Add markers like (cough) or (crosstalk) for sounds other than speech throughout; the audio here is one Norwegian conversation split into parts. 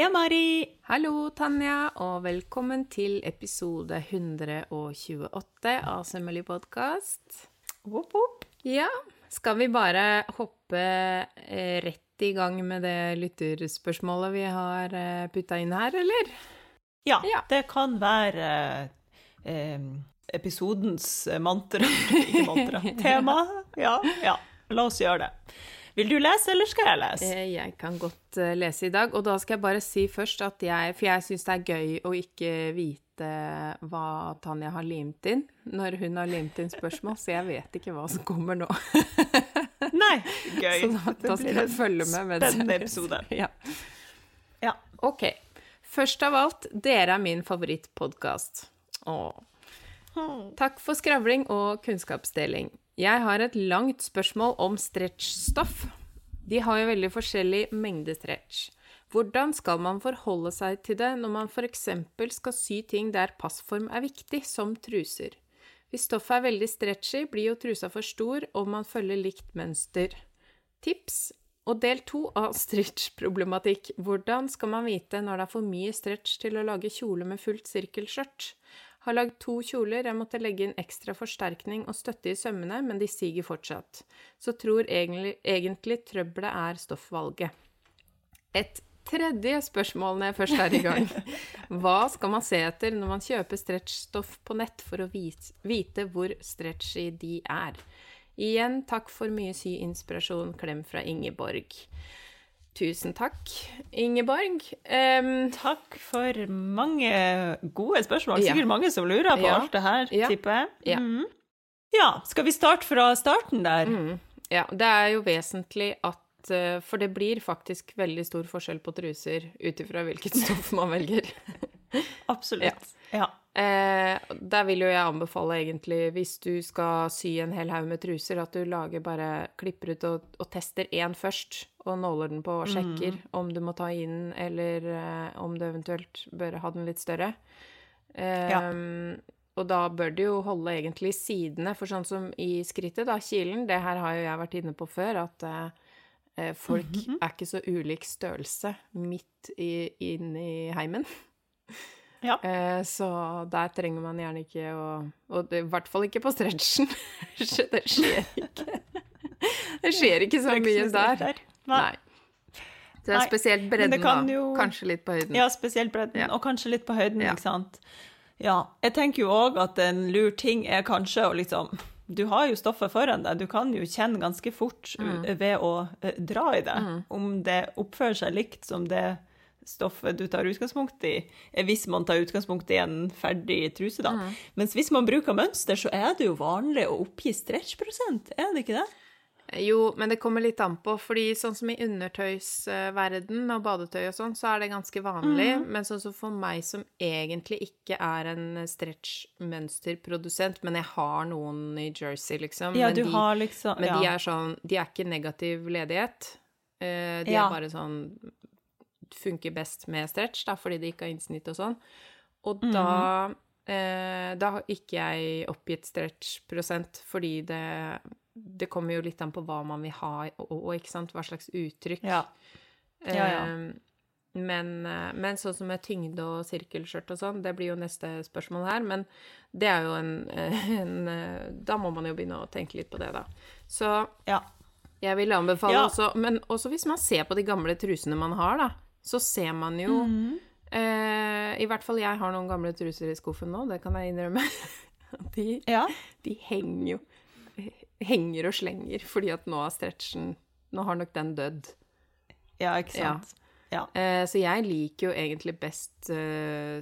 Heia, Mari! Hallo, Tanja, og velkommen til episode 128 av Sømmelig podkast. Ja, skal vi bare hoppe eh, rett i gang med det lytterspørsmålet vi har eh, putta inn her, eller? Ja, Ja. det kan være eh, episodens mantra. (laughs) Ikke mantra. (laughs) Tema. Ja, ja. La oss gjøre det. Vil du lese, eller skal jeg lese? Eh, Jeg kan godt eh, lese i dag, og da skal jeg bare si først at jeg For jeg syns det er gøy å ikke vite hva Tanja har limt inn når hun har limt inn spørsmål, så jeg vet ikke hva som kommer nå. (laughs) Nei, gøy. Så da, da skal jeg følge med. mens Spennende episode. (laughs) Ja. Ja. Ok. Først av alt, dere er min favorittpodkast. Takk for skravling og kunnskapsdeling. Jeg har et langt spørsmål om stretchstoff. De har jo veldig forskjellig mengde stretch. Hvordan skal man forholde seg til det når man f.eks. skal sy ting der passform er viktig, som truser? Hvis stoffet er veldig stretchy, blir jo trusa for stor, og man følger likt mønster. Tips og del to av stretch-problematikk. Hvordan skal man vite når det er for mye stretch til å lage kjole med fullt sirkelskjørt? Har lagd to kjoler, jeg måtte legge inn ekstra forsterkning og støtte i sømmene, men de siger fortsatt. Så tror egentlig, egentlig trøbbelet er stoffvalget. Et tredje spørsmål når jeg først er i gang. (laughs) Hva skal man se etter når man kjøper stretchstoff på nett for å vite, hvor stretchy de er? Igjen takk for mye syinspirasjon. Klem fra Ingeborg. Tusen takk, Ingeborg. Um, Takk for mange gode spørsmål. Ja. Sikkert mange som lurer på Ja. alt det her, Ja. tipper jeg. Ja. Mm. ja. Skal vi starte fra starten der? Mm. Ja, det er jo vesentlig at eh, For det blir faktisk veldig stor forskjell på truser ut ifra hvilket (laughs) stoff man velger. Absolutt. Ja. Eh, der vil jo jeg anbefale egentlig, hvis du skal sy en hel haug med truser, at du lager bare klipper ut og, og tester én først, og nåler den på og sjekker om du må ta inn, eller uh, om du eventuelt bør ha den litt større. Um, Ja. Og da bør du jo holde egentlig sidene, for sånn som i skrittet, da, kilen, det her har jo jeg vært inne på før, at uh, folk mm folk er ikke så ulik størrelse midt i, inn i heimen. (laughs) Ja. Eh, så der trenger man gjerne ikke å Og det, i hvert fall ikke på stretchen. (laughs) Det skjer ikke. Det skjer ikke så mye der. Nei. Så Det er spesielt bredden, kan jo... da. Kanskje litt på høyden. Ja, spesielt bredden, Ja. og kanskje litt på høyden, Ja. ikke sant? Ja. Jeg tenker jo òg at en lur ting er kanskje å liksom Du har jo stoffet foran deg, du kan jo kjenne ganske fort Mm. uh, ved å uh, dra i det, om det oppfører seg likt som det stoffet du tar utgangspunkt i, eh, hvis man tar utgangspunkt i en ferdig truse, da. Mm. Mens hvis man bruker mønster, så er det jo vanlig å oppgi stretchprosent, er det ikke det? Jo, men det kommer litt an på, fordi sånn som i undertøysverden og badetøy og sånn, så er det ganske vanlig, Mhm. men sånn som for meg som egentlig ikke er en stretch-mønsterprodusent, men jeg har noen i Jersey, liksom. Ja, men du de, har liksom Men ja. de er sånn De er ikke negativ ledighet. Eh, de Ja. er bare sånn Funker best med stretch, da, fordi de ikke har innsnitt og sånn. Og da Mhm. eh, Da har ikke jeg oppgitt stretch-prosent, fordi det Det kommer jo litt an på hva man vil ha, og, og ikke sant, hva slags uttrykk. Ja. Ja, ja. Eh, Men, eh, men sånn som med tyngde og sirkelskjørt og sånn, det blir jo neste spørsmål her. Men det er jo en, (laughs) en eh, Da må man jo begynne å tenke litt på det, da. Så ja. jeg vil anbefale også Men også hvis man ser på de gamle trusene man har, da, så ser man jo Mhm. eh, I hvert fall jeg har noen gamle truser i skuffen nå, det kan jeg innrømme. (laughs) De, ja. de henger jo Henger og slenger, fordi at nå er stretchen Nå har nok den dødd. Ja, ikke sant. Ja. Eh, så jeg liker jo egentlig best eh,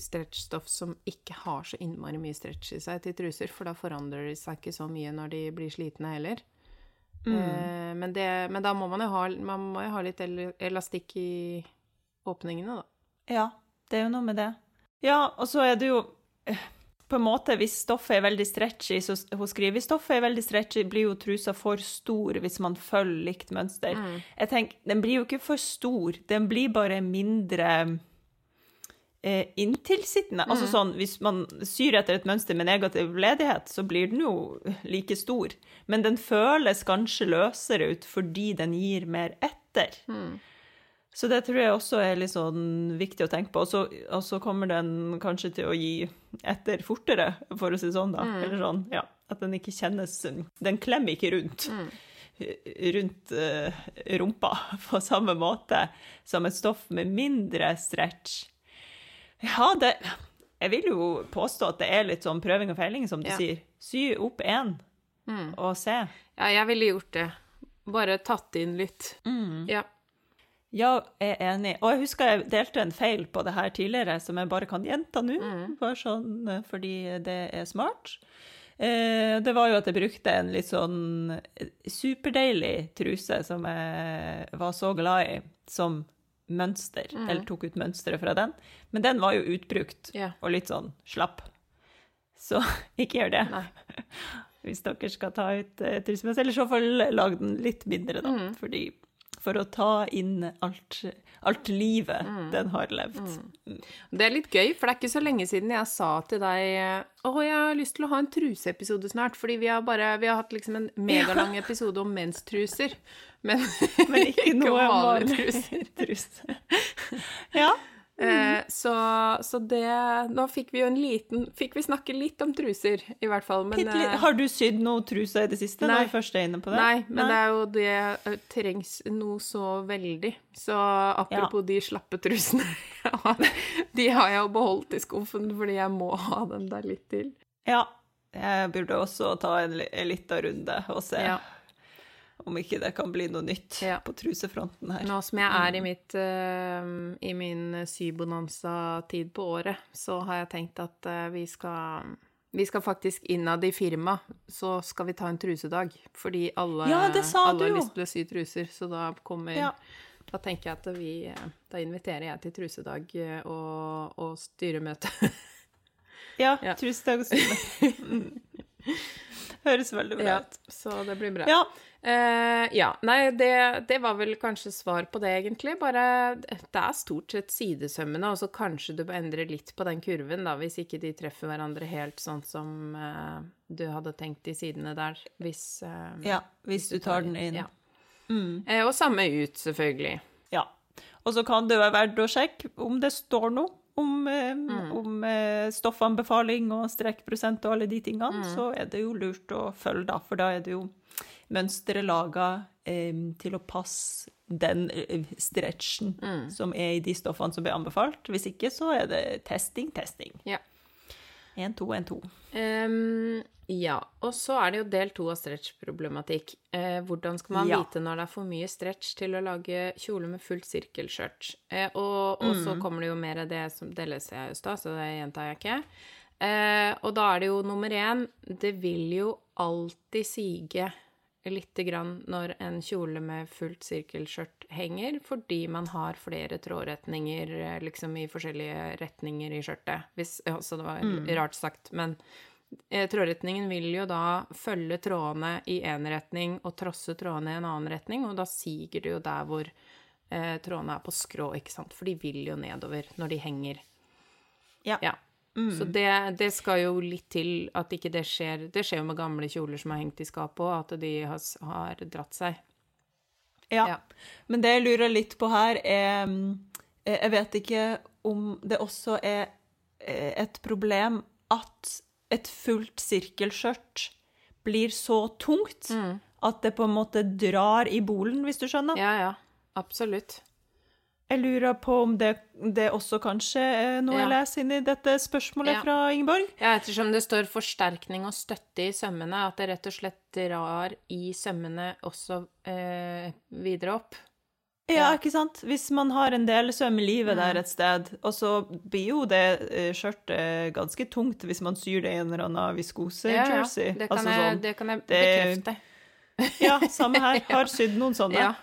stretchstoff som ikke har så innmari mye stretch i seg til truser, for da forandrer de seg ikke så mye når de blir slitne heller. Mm. Eh, men, det, men da må man jo ha, man må jo ha litt el- elastikk i åpningene, da. Ja, det er jo noe med det. Ja, og så er det jo på en måte, hvis stoffet er veldig stretchy, så hun skriver hvis stoffet er veldig stretchy, blir jo trusa for stor hvis man følger likt mønster. Mm. Jeg tenker, Den blir jo ikke for stor, den blir bare mindre eh, inntilsittende. Altså sånn, Hvis man syr etter et mønster med negativ ledighet, så blir den jo like stor. Men den føles kanskje løsere ut fordi den gir mer etter. Så det tror jeg også er litt sånn viktig å tenke på. Og så, og så kommer den kanskje til å gi etter fortere, for å si det sånn, da. Eller sånn, ja. At den ikke kjennes Den klemmer ikke rundt. Rundt uh, rumpa på samme måte som et stoff med mindre stretch. Ja, det Jeg vil jo påstå at det er litt sånn prøving og feiling, som du Ja. sier. Sy opp én og se. Ja, jeg ville gjort det. Bare tatt inn litt. Ja. Ja, jeg er enig. Og jeg husker jeg delte en feil på det her tidligere, som jeg bare kan gjenta nå, bare sånn eh, fordi det er smart. Eh, det var jo at jeg brukte en litt sånn superdeilig truse som jeg var så glad i, som mønster, eller tok ut mønsteret fra den. Men den var jo utbrukt yeah. og litt sånn slapp. Så (laughs) ikke gjør det. (laughs) Hvis dere skal ta ut eh, trusemønster. Eller i så fall lag den litt mindre, da. Mm. Fordi for å ta inn alt, alt livet Mm. den har levd. Det er litt gøy, for det er ikke så lenge siden jeg sa til deg Å, jeg har lyst til å ha en truseepisode snart, fordi vi har bare Vi har hatt liksom en megalang (laughs) episode om menstruser, men, Men ikke (laughs) noe om vanlig vanlige truser. truse. (laughs) Ja. Eh, så, så det Nå fikk vi jo en liten Fikk vi snakke litt om truser, i hvert fall, men litt. eh, Har du sydd noe truse i det siste? Nei. Når først er inne på det? Nei, men det er jo det eh, trengs noe så veldig. Så apropos de slappe trusene (laughs) De har jeg jo beholdt i skuffen fordi jeg må ha dem der litt til. Ja. Jeg burde også ta en, en liten runde og se Ja. Om ikke det kan bli noe nytt Ja. på trusefronten her. Nå som jeg er i, mitt, uh, i min sybonanza-tid på året, så har jeg tenkt at uh, vi skal vi skal faktisk innad i firma, så skal vi ta en trusedag. Fordi alle, Ja, alle har lyst til å sy truser, så da kommer Ja. Da tenker jeg at vi Da inviterer jeg til trusedag eh, og, og styremøte. Ja, (laughs) Ja. trusedag og syne. (laughs) Mm. Høres veldig bra ja, ut. så det blir bra. Ja. Eh, ja. Nei, det, det var vel kanskje svar på det, egentlig. Bare Det er stort sett sidesømmene, og så kanskje du bør endre litt på den kurven, da, hvis ikke de treffer hverandre helt sånn som eh, du hadde tenkt i sidene der, hvis eh, ja, hvis du tar den inn. Ja. Eh, og samme ut, selvfølgelig. Ja. Og så kan det være verdt å sjekke om det står noe om, eh, Mm. om eh, stoffanbefaling og strekkprosent og alle de tingene, Mm. så er det jo lurt å følge, da. For da er det jo mønsteret laga eh, til å passe den eh, stretchen Mm. som er i de stoffene som blir anbefalt. Hvis ikke, så er det testing, testing. Ja. Én, to, én, to. Ehm, ja, og så er det jo del to av stretch-problematikk. Eh, hvordan skal man Ja. vite når det er for mye stretch til å lage kjole med fullt sirkelskjørt? Uh, og, og så kommer det jo mer av det som Det leser jeg i stad, så det gjentar jeg ikke. Uh, og da er det jo nummer én Det vil jo alltid sige lite grann når en kjole med fullt sirkelskjørt henger, fordi man har flere trådretninger eh, liksom i forskjellige retninger i skjørtet. Hvis, altså det var rart sagt, men eh, trådretningen vil jo da følge trådene i én retning og trosse trådene i en annen retning, og da siger det jo der hvor eh, trådene er på skrå, ikke sant, for de vil jo nedover når de henger. Ja. Ja. Så det, det skal jo litt til at ikke det skjer. Det skjer jo med gamle kjoler som har hengt i skapet òg, at de har, har dratt seg. Ja. Ja. Men det jeg lurer litt på her, er mm, eh, Jeg vet ikke om det også er eh, et problem at et fullt sirkelskjørt blir så tungt at det på en måte drar i bolen, hvis du skjønner. Ja, ja. Absolutt. Jeg lurer på om det, det også kanskje er noe jeg leser inn i dette spørsmålet Ja. fra Ingeborg? Ja, ettersom det står forsterkning og støtte i sømmene, at det rett og slett drar i sømmene også eh, videre opp. Ja, Ja. ikke sant? Hvis man har en delesøm i livet Mm. der et sted, og så blir jo det eh, skjørtet ganske tungt hvis man syr det i en eller annen viskose-jersey. Det kan, Altså jeg, sånn. det kan jeg det- bekrefte. Ja, samme (laughs) her. Har sydd noen sånne. Ja.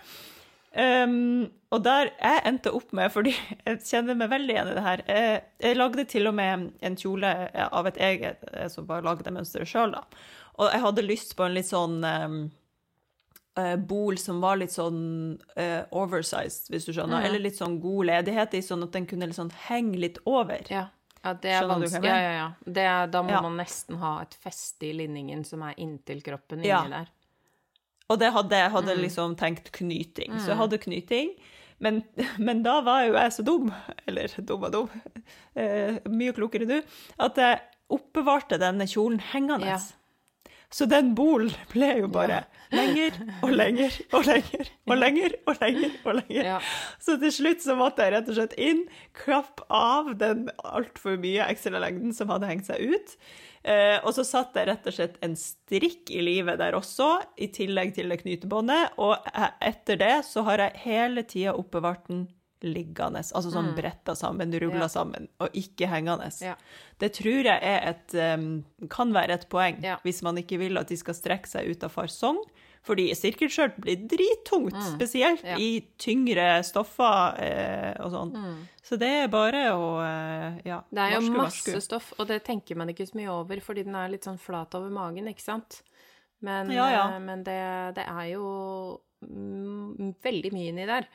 Um, og der jeg endte opp med, fordi jeg kjenner meg veldig igjen i det her Jeg, jeg lagde til og med en kjole av et eget som bare lagde mønsteret sjøl, da. Og jeg hadde lyst på en litt sånn um, eh, bol som var litt sånn uh, oversized, hvis du skjønner. Ja. Eller litt sånn god ledighet i, sånn at den kunne liksom henge litt over. Ja. ja, det er vanskelig. Ja, ja, ja. Det da må man nesten ha et feste i linningen som er inntil kroppen inni der. Og det hadde jeg hadde Mm. liksom tenkt knyting. Så jeg hadde knyting, Men, men da var jo jeg så dum, eller dum og dum, eh, mye klokere du, at jeg oppbevarte denne kjolen hengende. Ja. Så den bolen ble jo bare lenger og lenger og lenger og lenger og lenger. og lenger. Ja. Så til slutt så måtte jeg rett og slett inn, klappe av den altfor mye ekstra lengden som hadde hengt seg ut. Eh, og så satt jeg rett og slett en strikk i livet der også, i tillegg til det knytebåndet. Og etter det så har jeg hele tida oppbevart den liggende, altså sånn bretta sammen, rulla Mm. Ja. sammen, og ikke hengende. Ja. Det tror jeg et, um, kan være et poeng, Ja. hvis man ikke vil at de skal strekke seg ut av fasong. Fordi sirkelskjørt blir drittungt, spesielt Mm. Ja. i tyngre stoffer eh, og sånn. Mm. Så det er bare å eh, ja, Det er jo varsku, masse varsku. stoff, og det tenker man ikke så mye over, fordi den er litt sånn flat over magen, ikke sant? Men, Ja, ja. eh, men det, det er jo veldig mye inni der.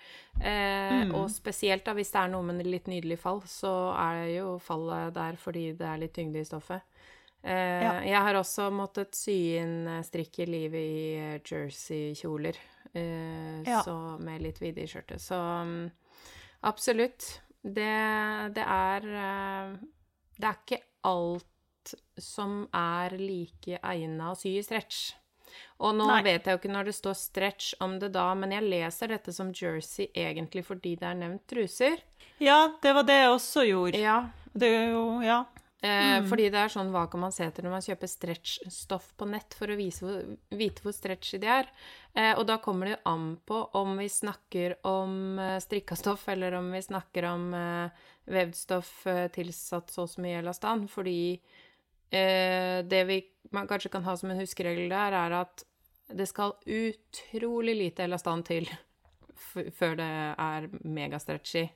Eh, Mm. Og spesielt da hvis det er noe med litt nydelig fall, så er jo fallet der fordi det er litt tyngde i stoffet. Eh, Ja. Jeg har også måttet sy inn eh, i livet i jerseykjoler, eh, Ja. så med litt vidde i skjørtet. Så mm, absolutt. Det, det er eh, Det er ikke alt som er like egna å sy i stretch. Og nå Nei. vet jeg jo ikke når det står stretch om det da, men jeg leser dette som jersey egentlig fordi det er nevnt truser. Ja, det var det jeg også gjorde. Ja, Det er jo, ja. Eh, Fordi det er sånn, hva kan man se etter når man kjøper stretchstoff på nett for å vise hvor, vite hvor stretchy de er? Eh, og da kommer det jo an på om vi snakker om eh, strikka stoff, eller om vi snakker om eh, vevd stoff eh, tilsatt så og så mye elastan. Fordi eh, det vi man kanskje kan ha som en huskeregel der, er at det skal utrolig lite elastan til før det er megastretchy.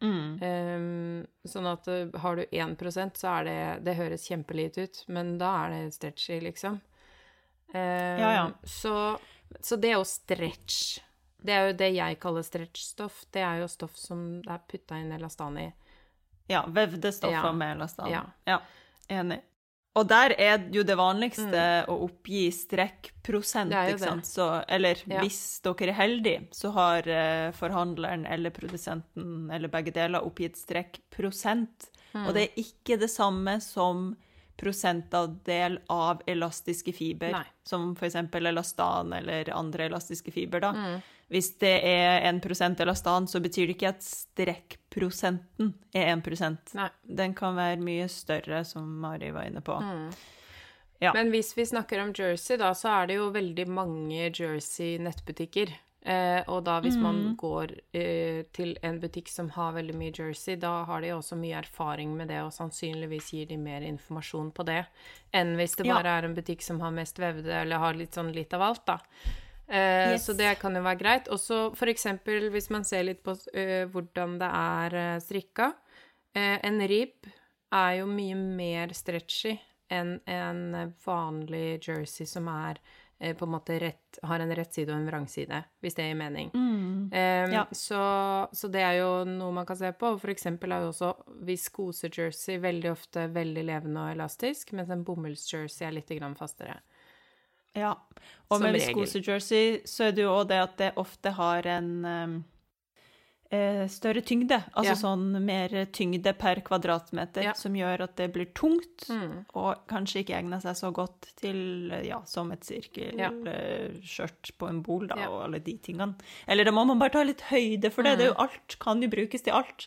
Mm. Um, sånn at eh, har du 1% så er det Det høres kjempelite ut, men da er det stretchy, liksom. Um, Ja, ja. Så, så det er jo stretch. Det er jo det jeg kaller stretchstoff. Det er jo stoff som det er putta inn elastan i. ja vevde stoffer Ja. med elastan. Ja. ja. Enig. Og der er jo det vanligste Mm. å oppgi strekkprosent, ikke sant. Så, eller Ja. hvis dere er heldige, så har eh, forhandleren eller produsenten eller begge deler oppgitt strekkprosent. Mm. Og det er ikke det samme som prosentandel av elastiske fiber, Nei. som f.eks. elastan eller andre elastiske fiber. da. Mm. Hvis det er 1% elastan, så betyr det ikke at strekkprosenten er 1 Nei. Den kan være mye større, som Mari var inne på. Ja. Men hvis vi snakker om jersey, da, så er det jo veldig mange jersey-nettbutikker. Eh, og da hvis man går eh, til en butikk som har veldig mye jersey, da har de også mye erfaring med det, og sannsynligvis gir de mer informasjon på det enn hvis det Ja. bare er en butikk som har mest vevde, eller har litt sånn litt av alt, da. Eh, Yes. Så det kan jo være greit. Og så for eksempel hvis man ser litt på uh, hvordan det er eh, strikka. Uh, en rib er jo mye mer stretchy enn en vanlig jersey som er på en måte rett, har en rett side og en vrangside, hvis det gir mening. Mm. Um, Ja. så, så det er jo noe man kan se på. For eksempel er jo også viskose-jersey veldig ofte veldig levende og elastisk, mens en bomulls-jersey er litt grann fastere. Ja. Og med viskosejersey så er det jo òg det at det ofte har en um, eh, større tyngde. Altså Ja. sånn mer tyngde per kvadratmeter, Ja. som gjør at det blir tungt, Mm. og kanskje ikke egner seg så godt til, eh, ja, som et Ja. sirkelskjørt på en bol, da, og alle de tingene. Eller da må man bare ta litt høyde for det. Det Mm. jo alt, kan jo brukes til alt.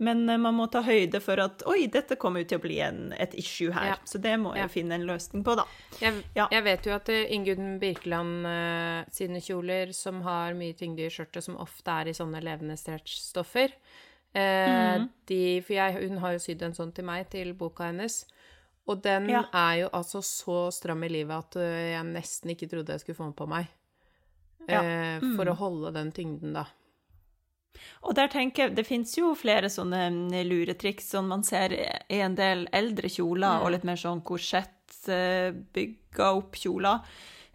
Men eh, man må ta høyde for at oi, dette kommer jo til å bli en, et issue her. Ja. Så det må jeg Ja. finne en løsning på, da. Jeg, Ja. jeg vet jo at eh, Ingunn Birkeland uh, sine kjoler, som har mye tyngde i skjørtet, som ofte er i sånne levende stretchstoffer eh, Mhm. de, For jeg, hun har jo sydd en sånn til meg, til boka hennes. Og den Ja. er jo altså så stram i livet at jeg nesten ikke trodde jeg skulle få den på meg. Ja. Mm. For Mm. å holde den tyngden, da. Og der tenker jeg, det finnes jo flere sånne mm, luretriks som man ser i en del eldre kjoler, Mm. og litt mer sånn korsettbygga opp kjoler,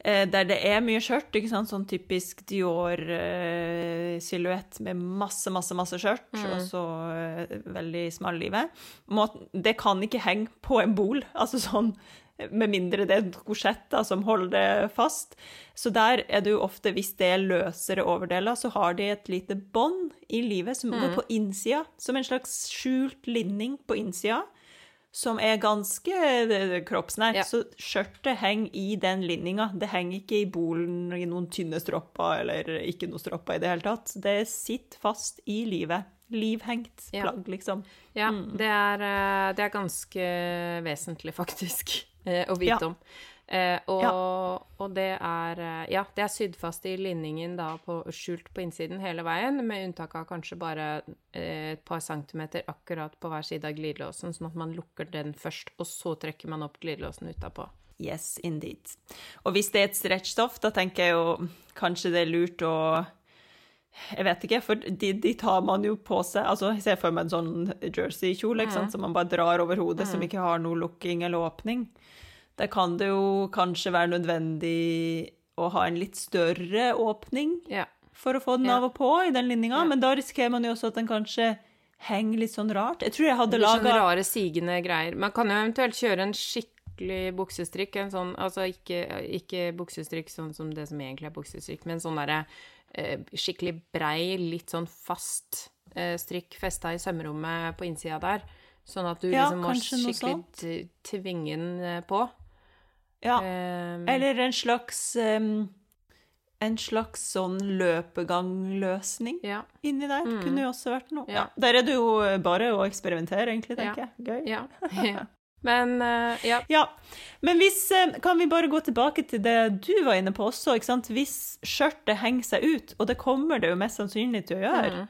eh, der det er mye skjørt, ikke sant, sånn typisk Dior-silhuett med masse, masse, masse skjørt, Mm. og så eh, veldig smal live. Det kan ikke henge på en bol, (laughs) altså sånn, med mindre det er korsetta som holder det fast. Så der er det jo ofte, hvis det er løsere overdeler, så har de et lite bånd i livet som går på innsida, som en slags skjult linning på innsida, som er ganske kroppsnært. kroppsnær. Ja. Så skjørtet henger i den linninga. Det henger ikke i bolen i noen tynne stropper, eller ikke noen stropper i det hele tatt. Det sitter fast i livet. Livhengt plagg, liksom. Ja, det, er, eh, det er ganske vesentlig, (laughs) faktisk, eh, å vite Ja. om. Eh, og, Ja. og det er Ja, det er sydd fast i linningen da på, skjult på innsiden hele veien, med unntak av kanskje bare et par centimeter akkurat på hver side av glidelåsen, sånn at man lukker den først, og så trekker man opp glidelåsen utapå. Yes, indeed. Og hvis det er et stretchstoff, da tenker jeg jo kanskje det er lurt å Jeg vet ikke, for de, de tar man jo på seg Altså, jeg ser for meg en sånn jersey-kjole ikke som man bare drar over hodet, som ikke har noe lukking eller åpning. Der kan det jo kanskje være nødvendig å ha en litt større åpning Ja. for å få den Ja. av og på i den linninga, Ja. men da risikerer man jo også at den kanskje henger litt sånn rart. Jeg tror jeg hadde laga sånne rare, sigende greier. Man kan jo eventuelt kjøre en skikkelig buksestrikk, en sånn, altså ikke, ikke buksestrikk sånn som det som egentlig er buksestrikk, men sånn derre skikkelig brei, litt sånn fast eh, strikk festa i sømrommet på innsida der, sånn at du Ja, liksom må skikkelig tvinge den eh, på. Ja. Um, Eller en slags um, En slags sånn løpegangløsning ja. inni der. Kunne jo også vært noe. Mm. Ja. Der er det jo bare å eksperimentere, egentlig, tenker jeg. Gøy. Ja. (laughs) ja. Men uh, ja. Ja, men hvis, eh, kan vi bare gå tilbake til det du var inne på også? Hvis skjørtet henger seg ut, og det kommer det jo mest sannsynlig til å gjøre, mm.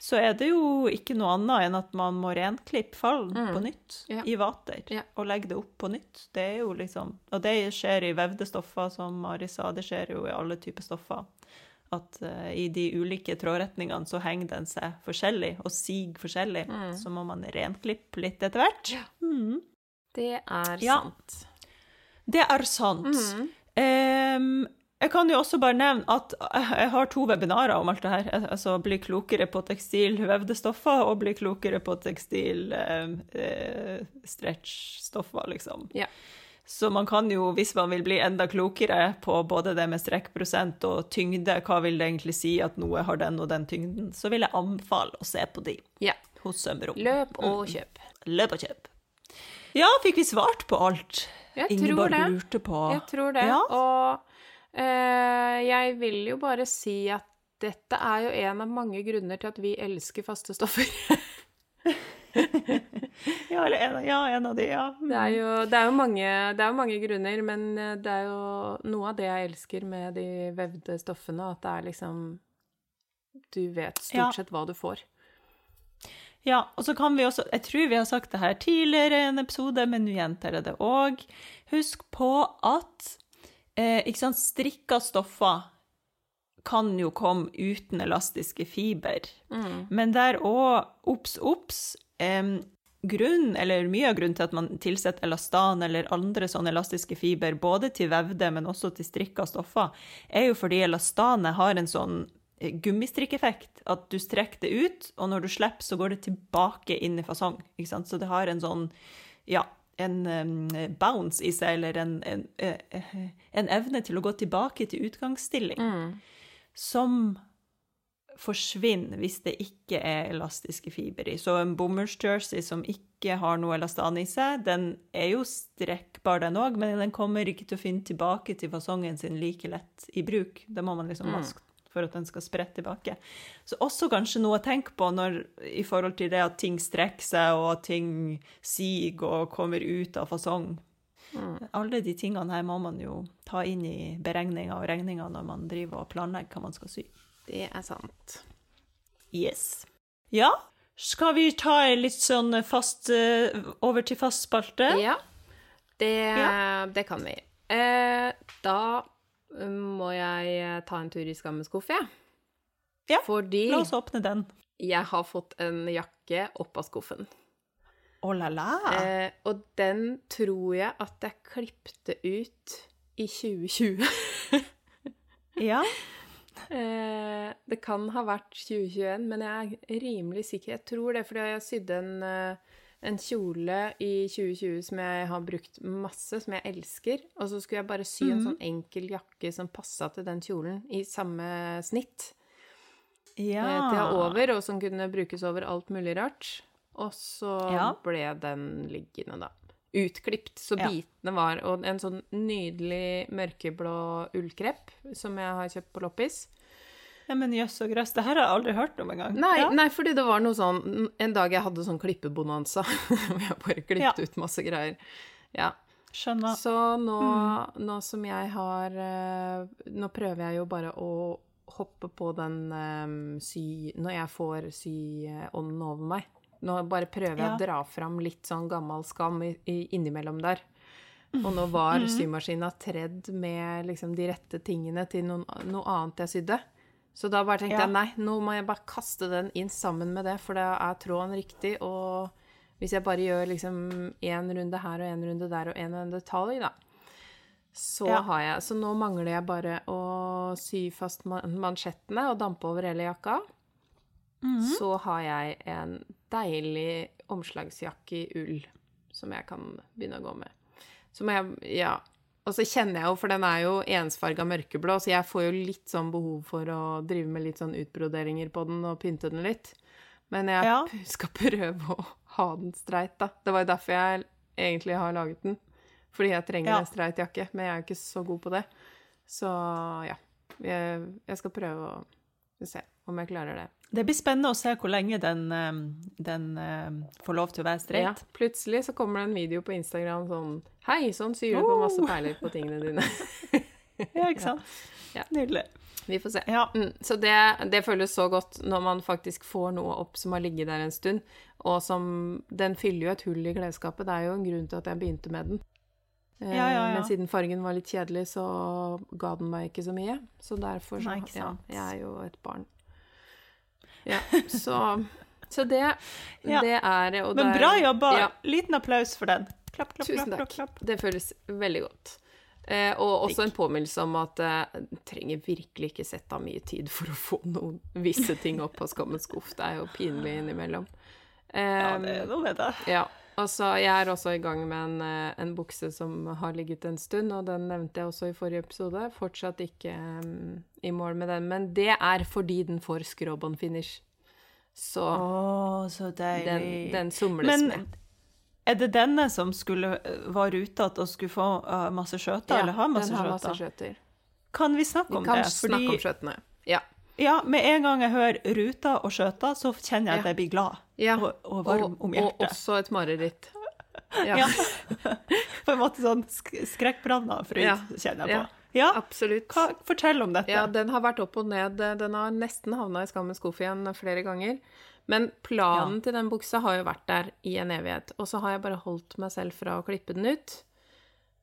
så er det jo ikke noe annet enn at man må renklippe fallen på nytt Mm. Ja. i vater, Ja. og legge det opp på nytt. Det er jo liksom, og det skjer i vevde stoffer, som Mari sa, det skjer jo i alle typer stoffer. At uh, i de ulike trådretningene så henger den seg forskjellig, og siger forskjellig. Mm. Så må man renklippe litt etter hvert. Det er Ja. sant. Det er sant. Mm. Um, jeg kan jo også bare nevne at jeg har to webinarer om alt det her. Altså bli klokere på tekstilvevde stoffer og bli klokere på tekstil eh, eh, liksom. Ja. Så man kan jo, hvis man vil bli enda klokere på både det med strekkprosent og tyngde, hva vil det egentlig si at noe har den og den tyngden, så vil jeg anbefale å se på de Ja. hos Sømrom. Løp og kjøp. Løp og kjøp. Ja, fikk vi svart på alt Jeg tror Ingeborg det. lurte på? Jeg tror det. Ja. Og eh, jeg vil jo bare si at dette er jo en av mange grunner til at vi elsker faste stoffer. (laughs) Ja, eller en, ja, en av de, ja. Det er jo, det er mange, det er jo mange grunner, men eh, det er jo noe av det jeg elsker med de vevde stoffene, at det er liksom Du vet stort sett hva du får. Ja, og så kan vi også Jeg tror vi har sagt det her tidligere i en episode, men nå gjentar jeg det òg. Husk på at eh, ikke sant, strikka stoffer kan jo komme uten elastiske fiber. Men der òg, obs, obs eh, Grunn, eller Mye av grunnen til at man tilsetter elastan eller andre sånne elastiske fiber, både til vevde, men også til strikka stoffer, er jo fordi elastanet har en sånn gummistrikkeffekt. At du strekker det ut, og når du slipper, så går det tilbake inn i fasong. Ikke sant? Så det har en sånn Ja, en um, bounce i seg, eller en, en, eh, en evne til å gå tilbake til utgangsstilling som forsvinner hvis det ikke er elastiske fiber i. Så en bomullsjersey som ikke har noe elastan i seg, den er jo strekkbar den òg, men den kommer ikke til å finne tilbake til fasongen sin like lett i bruk. Det må man liksom vaske for at den skal sprette tilbake. Så også kanskje noe å tenke på når, i forhold til det at ting strekker seg, og at ting siger og kommer ut av fasong. Alle de tingene her må man jo ta inn i beregninga og regninga når man driver og planlegger hva man skal sy. Det er sant. Yes. Ja, skal vi ta litt sånn fast eh, Over til fast spalte? Ja, det, Ja. det kan vi. Eh, da må jeg eh, ta en tur i skammens skuff, jeg. Ja, Fordi La oss åpne den. jeg har fått en jakke opp av skuffen. Oh la la. Eh, og den tror jeg at jeg klipte ut i 2020. (laughs) Ja. Eh, det kan ha vært 2021, men jeg er rimelig sikker. Jeg tror det, fordi jeg sydde en, eh, en kjole i 2020 som jeg har brukt masse, som jeg elsker. Og så skulle jeg bare sy en mm. sånn enkel jakke som passa til den kjolen, i samme snitt. Ja. eh, til over, og som kunne brukes over alt mulig rart. Og så Ja. ble den liggende, da. Utklipt, så Ja. bitene var Og en sånn nydelig mørkeblå ullkrepp som jeg har kjøpt på loppis. Ja, men jøss og grøss, det her har jeg aldri hørt om engang. Nei, ja. nei, fordi det var noe sånn En dag jeg hadde sånn klippebonanza, (laughs) hvor jeg bare klippet Ja. ut masse greier. Ja. Skjønner. Så nå, nå som jeg har eh, Nå prøver jeg jo bare å hoppe på den um, sy... Når jeg får syånden over meg. Nå bare prøver jeg Ja. å dra fram litt sånn gammel skam i, i, innimellom der. Og nå var symaskina tredd med liksom de rette tingene til noen, noe annet jeg sydde. Så da bare tenkte Ja. jeg nei, nå må jeg bare kaste den inn sammen med det, for da er tråden riktig. Og hvis jeg bare gjør liksom én runde her og én runde der og én detalj, da, så Ja. har jeg Så nå mangler jeg bare å sy fast man mansjettene og dampe over hele jakka. Mhm. Så har jeg en deilig omslagsjakke i ull som jeg kan begynne å gå med. Så må jeg Ja. Og så kjenner jeg jo, for den er jo ensfarga mørkeblå, så jeg får jo litt sånn behov for å drive med litt sånn utbroderinger på den og pynte den litt. Men jeg Ja. skal prøve å ha den streit, da. Det var jo derfor jeg egentlig har laget den. Fordi jeg trenger Ja. en streit jakke, men jeg er jo ikke så god på det. Så ja. Jeg, jeg skal prøve å se om jeg klarer det. Det blir spennende å se hvor lenge den, eh, den eh, får lov til å være streit. Ja, plutselig så kommer det en video på Instagram sånn Hei, sånn syr du på masse Oh! perler på tingene dine. (laughs) Ja, ikke sant? (laughs) Ja. Nydelig. Vi får se. Ja. Mm, så det, det føles så godt når man faktisk får noe opp som har ligget der en stund, og som Den fyller jo et hull i klesskapet. Det er jo en grunn til at jeg begynte med den. Eh, Ja, ja, ja. Men siden fargen var litt kjedelig, så ga den meg ikke så mye. Så derfor så Nei, Ja, jeg er jo et barn. Ja, så (laughs) Så det, Ja. det er og Men det er- bra jobba! Ja. Liten applaus for den. Klapp, klapp, Tusen klapp. takk. Det føles veldig godt. Eh, og også en påminnelse om at eh, jeg trenger virkelig ikke sette av mye tid for å få noen visse ting opp på skammens skuff. Det er jo pinlig innimellom. Ja, Eh, det er noe med det. ja. Altså, jeg er også i gang med en, eh, en bukse som har ligget en stund, og den nevnte jeg også i forrige episode. Fortsatt ikke um, i mål med den, men det er fordi den får skråbånd finish. Så oh, så den, den somles Men med. er det denne som skulle var ute og skulle få uh, masse skjøter, eller har masse skjøter? Kan vi snakke Vi om kan det? snakke om skjøtene. Ja. Ja, med en gang jeg hører ruta og skjøta, så kjenner jeg at jeg blir glad Ja, og, og varm om hjertet. og også et mareritt. (laughs) Ja, Ja. På en måte sånn skrekkblanda fryd, Ja. kjenner jeg på. Ja, absolutt. hva, fortell om dette. Ja, den har vært opp og ned. Den har nesten havna i skammens skuff igjen flere ganger. Men planen til den buksa har jo vært der i en evighet. Og så har jeg bare holdt meg selv fra å klippe den ut.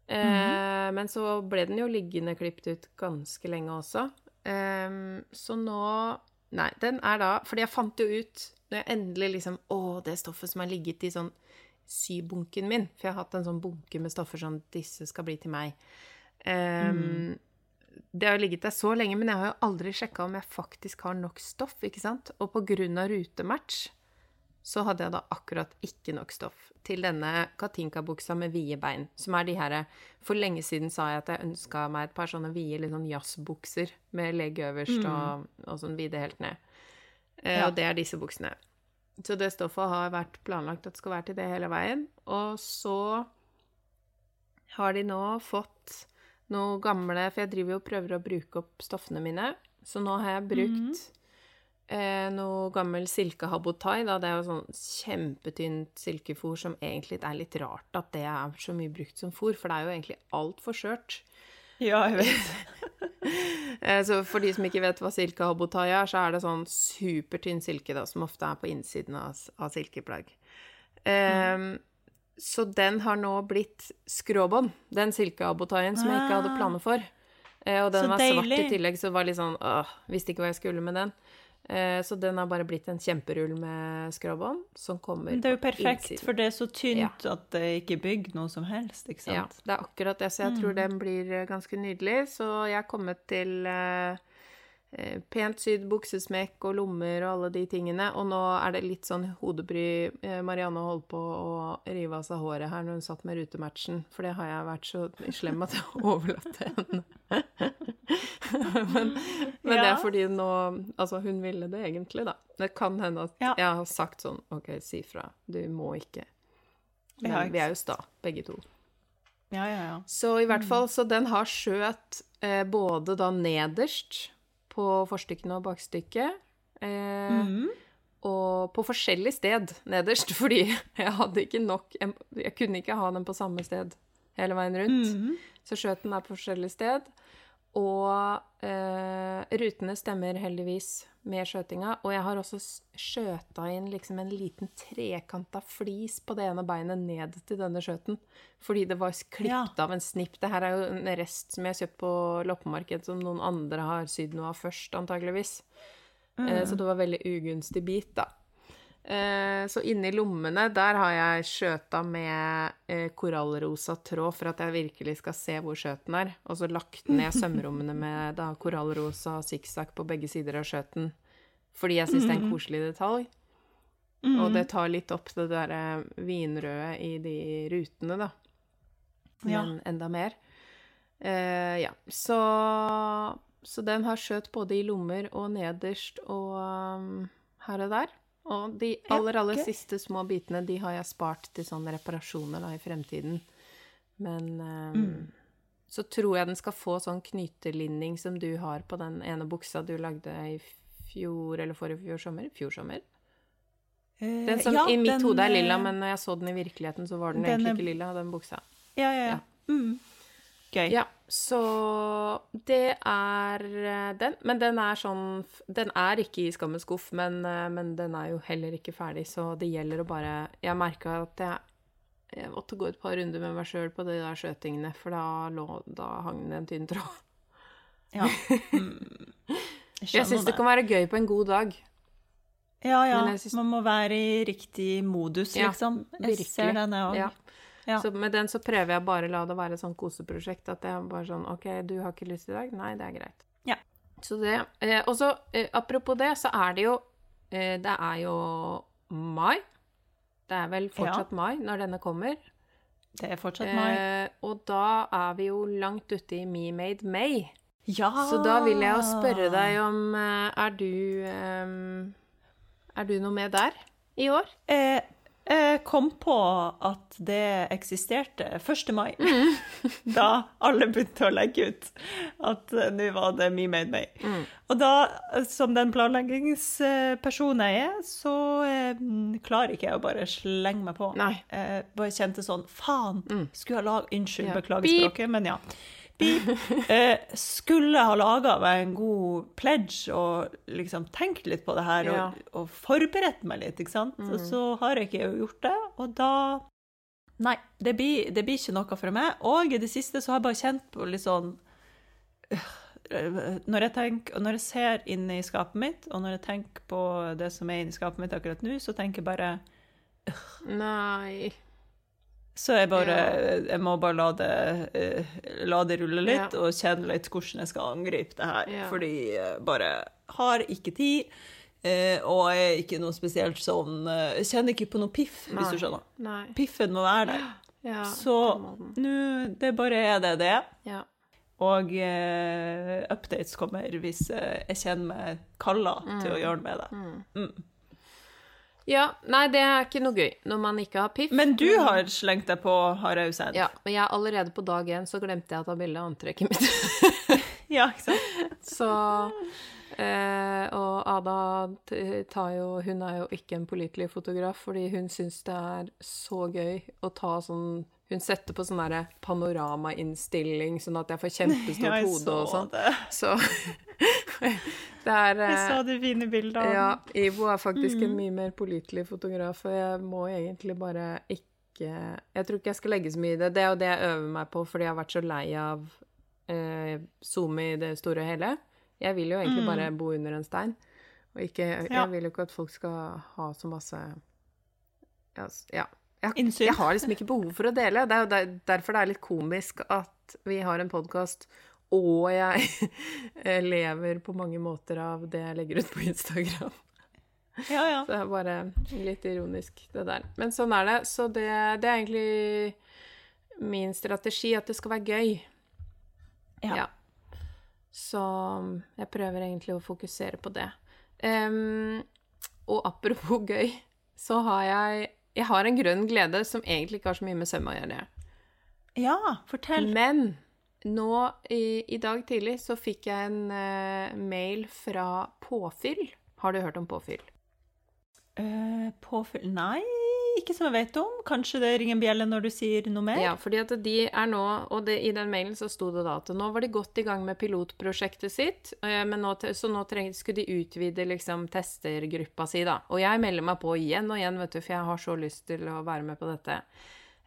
Eh, Mhm. Men så ble den jo liggende klippet ut ganske lenge også. Eh, så nå Nei, den er da Fordi jeg fant jo ut når jeg endelig liksom Å, det stoffet som har ligget i sånn sybunken min. For jeg har hatt en sånn bunke med stoffer sånn Disse skal bli til meg. Um, Mm. Det har ligget der så lenge, men jeg har jo aldri sjekka om jeg faktisk har nok stoff, ikke sant? Og på grunn av rutematch så hadde jeg da akkurat ikke nok stoff til denne Katinka-buksa med vide bein, som er de her For lenge siden sa jeg at jeg ønska meg et par sånne vide litt sånn jazzbukser med legg øverst og, og sånn vide helt ned. Eh, Ja. Og det er disse buksene. Så det stoffet har vært planlagt at det skal være til det hele veien. Og så har de nå fått noe gamle For jeg driver jo og prøver å bruke opp stoffene mine. Så nå har jeg brukt eh, noe gammel silkehabotai. Da. Det er jo sånn kjempetynt silkefôr som egentlig er litt rart at det er så mye brukt som fôr, for det er jo egentlig altfor skjørt. Ja, jeg vet. (laughs) Eh, Så for de som ikke vet hva silkehabotai er, så er det sånn supertynn silke da, som ofte er på innsiden av, av silkeplagg. Eh, Så den har nå blitt skråbånd, den silkehabotaien som jeg ikke hadde Ah. planer for. Eh, og den Så var svart i tillegg, så det var litt sånn åh, visste ikke hva jeg skulle med den. Eh, så den har bare blitt en kjemperull med skråbånd som kommer det er jo perfekt, innsiden. for det er så tynt at det ikke bygger noe som helst, ikke sant? Ja, det er akkurat det, så jeg tror Mm. den blir eh, ganske nydelig. Så jeg har kommet til eh, pent sydd buksesmekk og lommer og alle de tingene. Og nå er det litt sånn hodebry. Eh, Marianne holdt på å rive av seg håret her når hun satt med rutematchen, for det har jeg vært så slem at jeg har overlatt til henne. (laughs) men men det er fordi nå Altså, hun ville det egentlig, da. Det kan hende at Ja. jeg har sagt sånn OK, si fra. Du må ikke. Men Ja, vi er jo sta, begge to. Ja, ja, ja. Så i hvert fall, så den har skjøt eh, både da nederst på forstykkene og bakstykket, eh, Mhm. og på forskjellig sted nederst, (laughs) fordi jeg hadde ikke nok Jeg kunne ikke ha den på samme sted hele veien rundt. Mhm. Så skjøt den er på forskjellig sted. Og eh, rutene stemmer heldigvis med skjøtinga. Og jeg har også skjøta inn liksom en liten trekanta flis på det ene beinet ned til denne skjøten. Fordi det var klippet av en snipp. Det her er jo en rest som jeg har kjøpt på loppemarked, som noen andre har sydd noe av først, antageligvis. Mm. så det var veldig ugunstig bit, da. Eh, så inni lommene, der har jeg skjøta med eh, korallrosa tråd for at jeg virkelig skal se hvor skjøten er. Og så lagt ned (laughs) sømrommene med da, korallrosa sikksakk på begge sider av skjøten. Fordi jeg syns det er en koselig detalj. Og det tar litt opp det derre vinrøde i de rutene, da. Ja. Men enda mer. Eh, ja. Så, så den har skjøt både i lommer og nederst og um, her og der. Og de aller, aller siste små bitene, de har jeg spart til sånne reparasjoner da i fremtiden. Men um, Mm. så tror jeg den skal få sånn knytelinning som du har på den ene buksa du lagde i fjor eller forrige fjor sommer. Fjor sommer. Den som Eh, ja, i mitt hode er lilla, eh, men når jeg så den i virkeligheten, så var den, den egentlig ikke lilla, den buksa. Ja, ja, ja. Ja. Mm. Gøy. Ja, så det er eh, den. Men den er sånn Den er ikke i skammens skuff, men, eh, men den er jo heller ikke ferdig, så det gjelder å bare Jeg merka at jeg, jeg måtte gå et par runder med meg sjøl på de der skjøtingene, for da, lå, da hang det en tynn tråd. Ja. (laughs) Mm. Jeg Jeg syns det kan være gøy på en god dag. Ja, ja. synes- Man må være i riktig modus, liksom. Ja. Jeg ser den, jeg òg. Ja. Ja. Så med den så prøver jeg bare å la det være et sånt koseprosjekt. At det er bare sånn OK, du har ikke lyst i dag? Nei, det er greit. Ja. Så det. Eh, og så, eh, apropos det, så er det jo eh, Det er jo mai. Det er vel fortsatt mai når denne kommer. Det er fortsatt mai. Eh, og da er vi jo langt ute i Me Made May. ja! Så da vil jeg jo spørre deg om eh, Er du eh, Er du noe med der i år? Eh, kom på at det eksisterte 1. mai, Mm. (laughs) da alle begynte å legge ut at eh, nå var det Me Made May. Mm. Og da, eh, som den planleggingspersonen jeg er, så eh, klarer ikke jeg å bare slenge meg på. Nei. Eh, bare kjente sånn Faen! Skulle ha lag... Unnskyld, Ja. beklager språket, men ja. Beep. Eh, skulle ha laga meg en god pledge og liksom tenkt litt på det her og, Ja. og forberedt meg litt, ikke sant? Og så har jeg ikke gjort det, og da Nei, det blir, det blir ikke noe for meg. Og i det siste så har jeg bare kjent på litt sånn øh, når jeg, tenker, når jeg ser inn i skapet mitt, og når jeg tenker på det som er inni skapet mitt akkurat nå, så tenker jeg bare Nei. Så jeg bare Jeg må bare la det, eh, la det rulle litt, og kjenne litt hvordan jeg skal angripe det her. Fordi jeg bare har ikke tid, eh, og jeg er ikke noe spesielt sånn eh, Jeg kjenner ikke på noe piff, hvis du skjønner. Nei. Piffen må være der. (gasps) Ja, Så nå Det bare er det det er. Ja. Og uh, updates kommer hvis uh, jeg kjenner meg kalla til å gjøre noe med det. Ja. Nei, det er ikke noe gøy når man ikke har piff. Men du har slengt deg på, har jeg jo sett. Ja, men jeg allerede på dag én så glemte jeg å ta bilde av antrekket mitt. (laughs) ja ikke sant? (laughs) så eh, Og Ada tar jo Hun er jo ikke en pålitelig fotograf, fordi hun syns det er så gøy å ta sånn Hun setter på sånn derre panoramainnsstilling, sånn at jeg får kjempestort (laughs) Ja, hode og sånn. det. Så (laughs) det er Jeg eh, så de fine bildene. Ja, Ivo er faktisk Mm. en mye mer pålitelig fotograf, og jeg må egentlig bare ikke Jeg tror ikke jeg skal legge så mye i det. Det er jo det jeg øver meg på, fordi jeg har vært så lei av eh, Zoom i det store og hele. Jeg vil jo egentlig Mm. bare bo under en stein, og ikke Ja. Jeg vil jo ikke at folk skal ha så masse Ja. Ja. Jeg, jeg har liksom ikke behov for å dele. Det er jo der, derfor det er litt komisk at vi har en podkast, og jeg (laughs) lever på mange måter av det jeg legger ut på Instagram. Ja, ja. Det er bare litt ironisk, det der. Men sånn er det. Så det, det er egentlig min strategi, at det skal være gøy. Ja. Så jeg prøver egentlig å fokusere på det. Um, og apropos gøy, så har jeg Jeg har en grønn glede som egentlig ikke har så mye med søm å gjøre. Ja, fortell. Men nå i, i dag tidlig så fikk jeg en uh, mail fra Påfyll. Har du hørt om Påfyll? Uh, påfyll Nei, ikke som jeg vet om. Kanskje det ringer en bjelle når du sier noe mer? Ja, fordi at de er nå, og det, i den mailen så sto det da at nå var de godt i gang med pilotprosjektet sitt, men nå, så nå treng, skulle de utvide liksom testergruppa si, da. Og jeg melder meg på igjen og igjen, vet du, for jeg har så lyst til å være med på dette.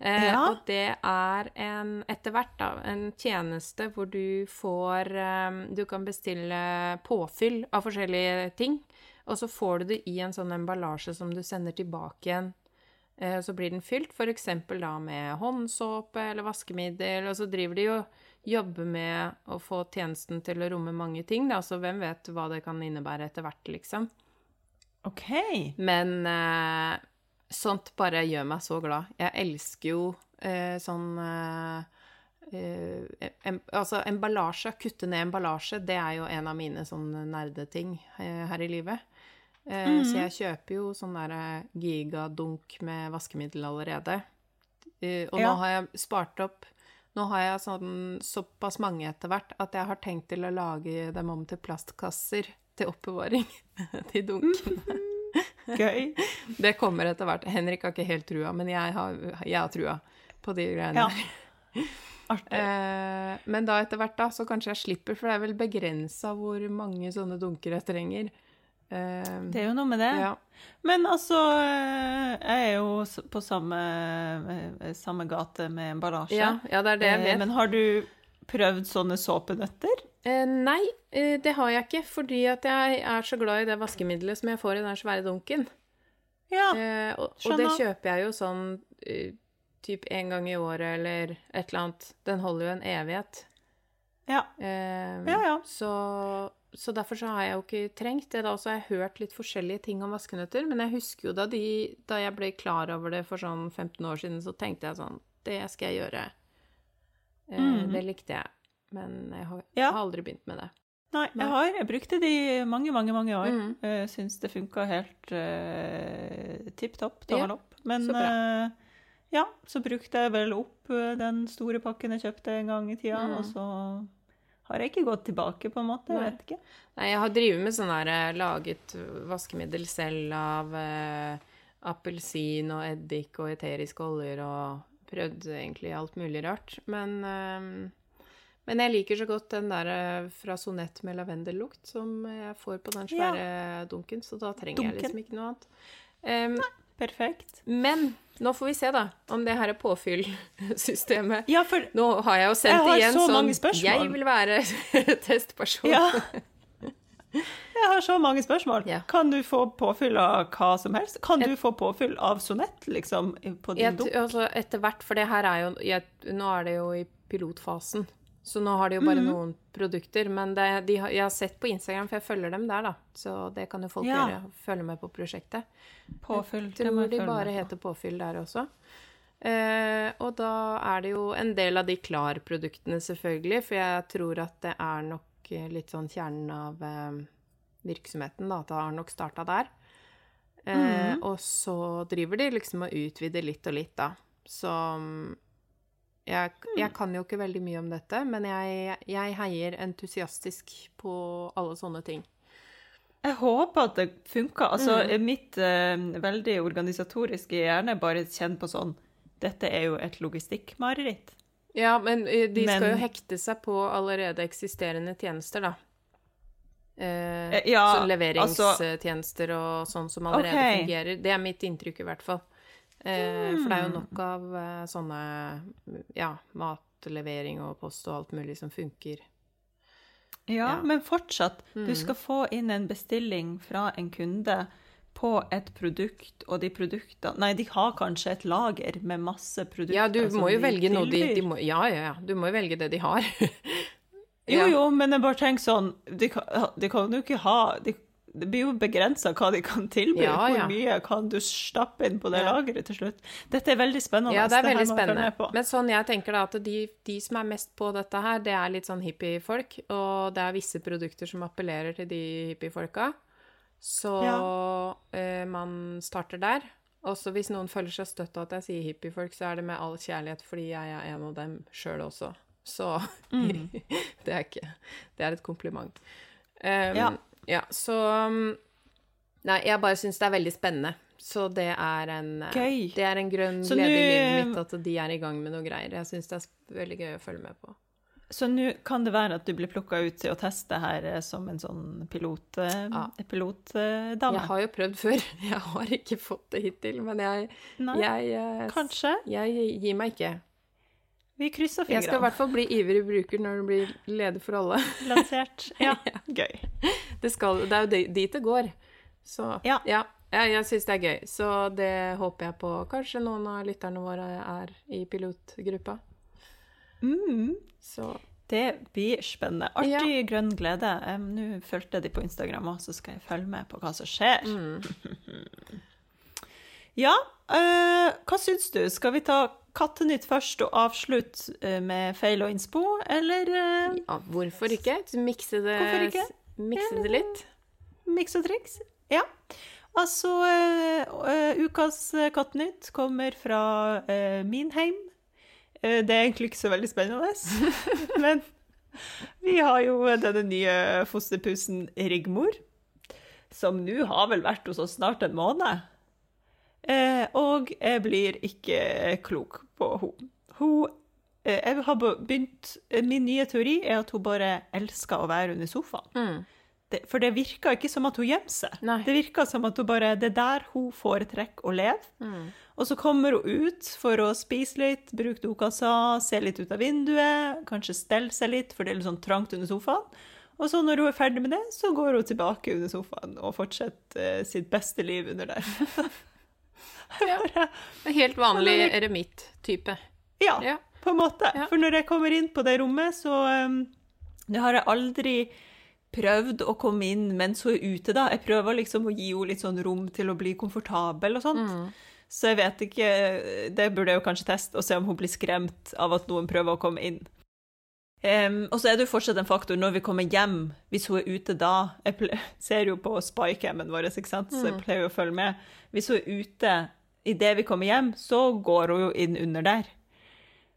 Eh, Ja. Og det er en, etter hvert da, en tjeneste hvor du får, eh, du kan bestille påfyll av forskjellige ting, og så får du det i en sånn emballasje som du sender tilbake igjen Så blir den fylt, f.eks. da med håndsåpe eller vaskemiddel, og så driver de og jobber med å få tjenesten til å romme mange ting, da, så hvem vet hva det kan innebære etter hvert, liksom. OK. Men eh, sånt bare gjør meg så glad. Jeg elsker jo eh, sånn eh, eh, em, Altså, emballasje, kutte ned emballasje, det er jo en av mine sånn nerdeting eh, her i livet. Eh, Så jeg kjøper jo sånn der eh, gigadunk med vaskemiddel allerede. Og og Ja. nå har jeg spart opp Nå har jeg sånn såpass mange etter hvert at jeg har tenkt til å lage dem om til plastkasser til oppbevaring. (laughs) De dunkene. Gøy. (laughs) Det kommer etter hvert. Henrik har ikke helt trua, men jeg har, jeg har trua på de greiene. Ja. Artig. Eh, men da etter hvert, da, så kanskje jeg slipper, for det er vel begrensa hvor mange sånne dunker jeg trenger. Eh, Det er jo noe med det. ja. Men altså, eh, jeg er jo på samme, eh, samme gate med emballasje. Ja, ja, det er det jeg Eh, vet. Men har du prøvd sånne såpenøtter? Eh, nei, det har jeg ikke, fordi at jeg er så glad i det vaskemiddelet som jeg får i den svære dunken. Ja. Eh, og, og det kjøper jeg jo sånn typ en gang i året eller et eller annet. Den holder jo en evighet. Ja. Eh, Ja, ja. Så, så derfor så har jeg jo ikke trengt det. Da også har jeg hørt litt forskjellige ting om vaskenøtter, men jeg husker jo da, de, da jeg ble klar over det for sånn 15 år siden, så tenkte jeg sånn Det skal jeg gjøre. Eh, Mhm. Det likte jeg. Men jeg har, Ja. har aldri begynt med det. Nei, jeg har. Jeg brukte de mange, mange mange år. Mm. Jeg syns det funka helt uh, tipp topp, Ja, opp. Men så eh, ja, så brukte jeg vel opp den store pakken jeg kjøpte en gang i tida, mm. og så har jeg ikke gått tilbake, på en måte. Jeg Nei. vet ikke. Nei, jeg har drevet med sånn her eh, laget vaskemiddel selv av eh, appelsin og eddik og eteriske oljer og prøvd egentlig alt mulig rart. Men, eh, men jeg liker så godt den der eh, fra Sonett med lavendellukt som jeg får på den svære dunken, så da trenger jeg liksom ikke noe annet. Em, Perfekt. men nå får vi se, da, om det her er påfyllsystemet. Ja, for Nå har jeg jo sendt Jeg har igjen så sånn mange spørsmål. Jeg vil være (laughs) testperson. Ja. (laughs) Jeg har så mange spørsmål. Ja. Kan du få påfyll av hva som helst? Kan du få påfyll av sonett, liksom, på din dunk? altså, etter hvert, for det her er jo jeg, Nå er det jo i pilotfasen, så nå har de jo bare Mhm. noen produkter. Men det, de, jeg har sett på Instagram, for jeg følger dem der, da. Så det kan jo folk Ja. gjøre. Følge med på prosjektet. Påfyll. Jeg tror de bare heter påfyll der også. Eh, og da er det jo en del av de Klar-produktene, selvfølgelig, for jeg tror at det er nok eh, litt sånn kjernen av eh, virksomheten, da, at det har nok starta der. Eh, Mhm. Og så driver de liksom og utvider litt og litt, da. Så mm, jeg, jeg kan jo ikke veldig mye om dette, men jeg, jeg heier entusiastisk på alle sånne ting. Jeg håper at det funker. Altså, Mm. mitt uh, veldig organisatoriske hjerne bare kjenner på sånn Dette er jo et logistikkmareritt. Ja, men uh, de skal jo hekte seg på allerede eksisterende tjenester, da. Eh, ja, sånn leveringstjenester og sånn som allerede okay. fungerer. Det er mitt inntrykk, i hvert fall. Eh, For det er jo nok av eh, sånne ja, matlevering og post og alt mulig som funker. Ja, Ja. men fortsatt. Du Mhm. skal få inn en bestilling fra en kunde på et produkt, og de produktene Nei, de har kanskje et lager med masse produkter Ja, du må jo velge noe de, de må, Ja, ja, ja. Du må jo velge det de har. (laughs) Jo, Ja. jo, men jeg bare tenker sånn De kan, de kan jo ikke ha de, Det blir jo begrensa hva de kan tilby. Ja, ja. Hvor mye kan du stappe inn på det Ja. lageret til slutt? Dette er veldig spennende. Ja, det er veldig spennende. Men sånn jeg tenker da, at de, de som er mest på dette her, det er litt sånn hippiefolk, og det er visse produkter som appellerer til de hippiefolka. Så eh, man starter der. Også hvis noen føler seg støtt av at jeg sier hippiefolk, så er det med all kjærlighet, fordi jeg er en av dem sjøl også. Så Mm. (laughs) det er ikke Det er et kompliment. Um, Ja. Ja, så um, Nei, jeg bare syns det er veldig spennende. Så det er en eh, Gøy. Det er en grønn Så glede i livet mitt at de er i gang med noe greier. Jeg syns det er veldig gøy å følge med på. Så nå kan det være at du blir plukka ut til å teste her eh, som en sånn pilot, eh, Ja. pilotdame? Jeg har jo prøvd før. (laughs) Jeg har ikke fått det hittil, men jeg, Nei, jeg, kanskje? jeg gir meg ikke. Vi krysser Jeg skal i hvert fall bli ivrig bruker når det blir leder for alle. (laughs) Lansert. Ja, gøy. Det, skal, det er jo dit det går. Så Ja. ja, jeg, syns det er gøy. Så det håper jeg på. Kanskje noen av lytterne våre er i pilotgruppa. Mm. Så Det blir spennende. Artig grønn glede. Um, Nå fulgte de på Instagram òg, så skal jeg følge med på hva som skjer. mm. (laughs) Ja, uh, hva syns du? Skal vi ta Kattenytt først og avslutte eh, med feil og innspo, eller uh, ja, hvorfor ikke? Mikse det, ikke? Mikse det litt. miks og triks? Ja. Altså, eh, eh, ukas eh, Kattenytt kommer fra eh, min heim. Eh, det er egentlig ikke så veldig spennende, (laughs) men vi har jo denne nye fosterpusen Rigmor, som nå har vel vært hos oss snart en måned. Eh, og jeg blir ikke klok på henne. Hun eh, Jeg har begynt eh, Min nye teori er at hun bare elsker å være under sofaen. Mm. Det, for det virker ikke som at hun gjemmer seg. Nei. Det virker som at hun bare, det er der hun foretrekker å leve. Mm. Og så kommer hun ut for å spise litt, bruke dokassa, se litt ut av vinduet, kanskje stelle seg litt, for det er litt sånn trangt under sofaen. Og så når hun er ferdig med det, så går hun tilbake under sofaen og fortsetter sitt beste liv under der. (laughs) (laughs) Ja. En helt vanlig eremitt-type. Ja, Ja. på en måte. Ja. For når jeg kommer inn på det rommet, så um, Det har jeg aldri prøvd å komme inn mens hun er ute, da. Jeg prøver liksom å gi henne litt sånn rom til å bli komfortabel og sånt. Mm. Så jeg vet ikke Det burde jeg jo kanskje teste, og se om hun blir skremt av at noen prøver å komme inn. Um, og så er det jo fortsatt en faktor når vi kommer hjem, hvis hun er ute da Jeg (laughs) ser jo på spycammen vår, ikke sant? så Mm. jeg pleier jo å følge med. Hvis hun er ute idet vi kommer hjem, så går hun jo inn under der.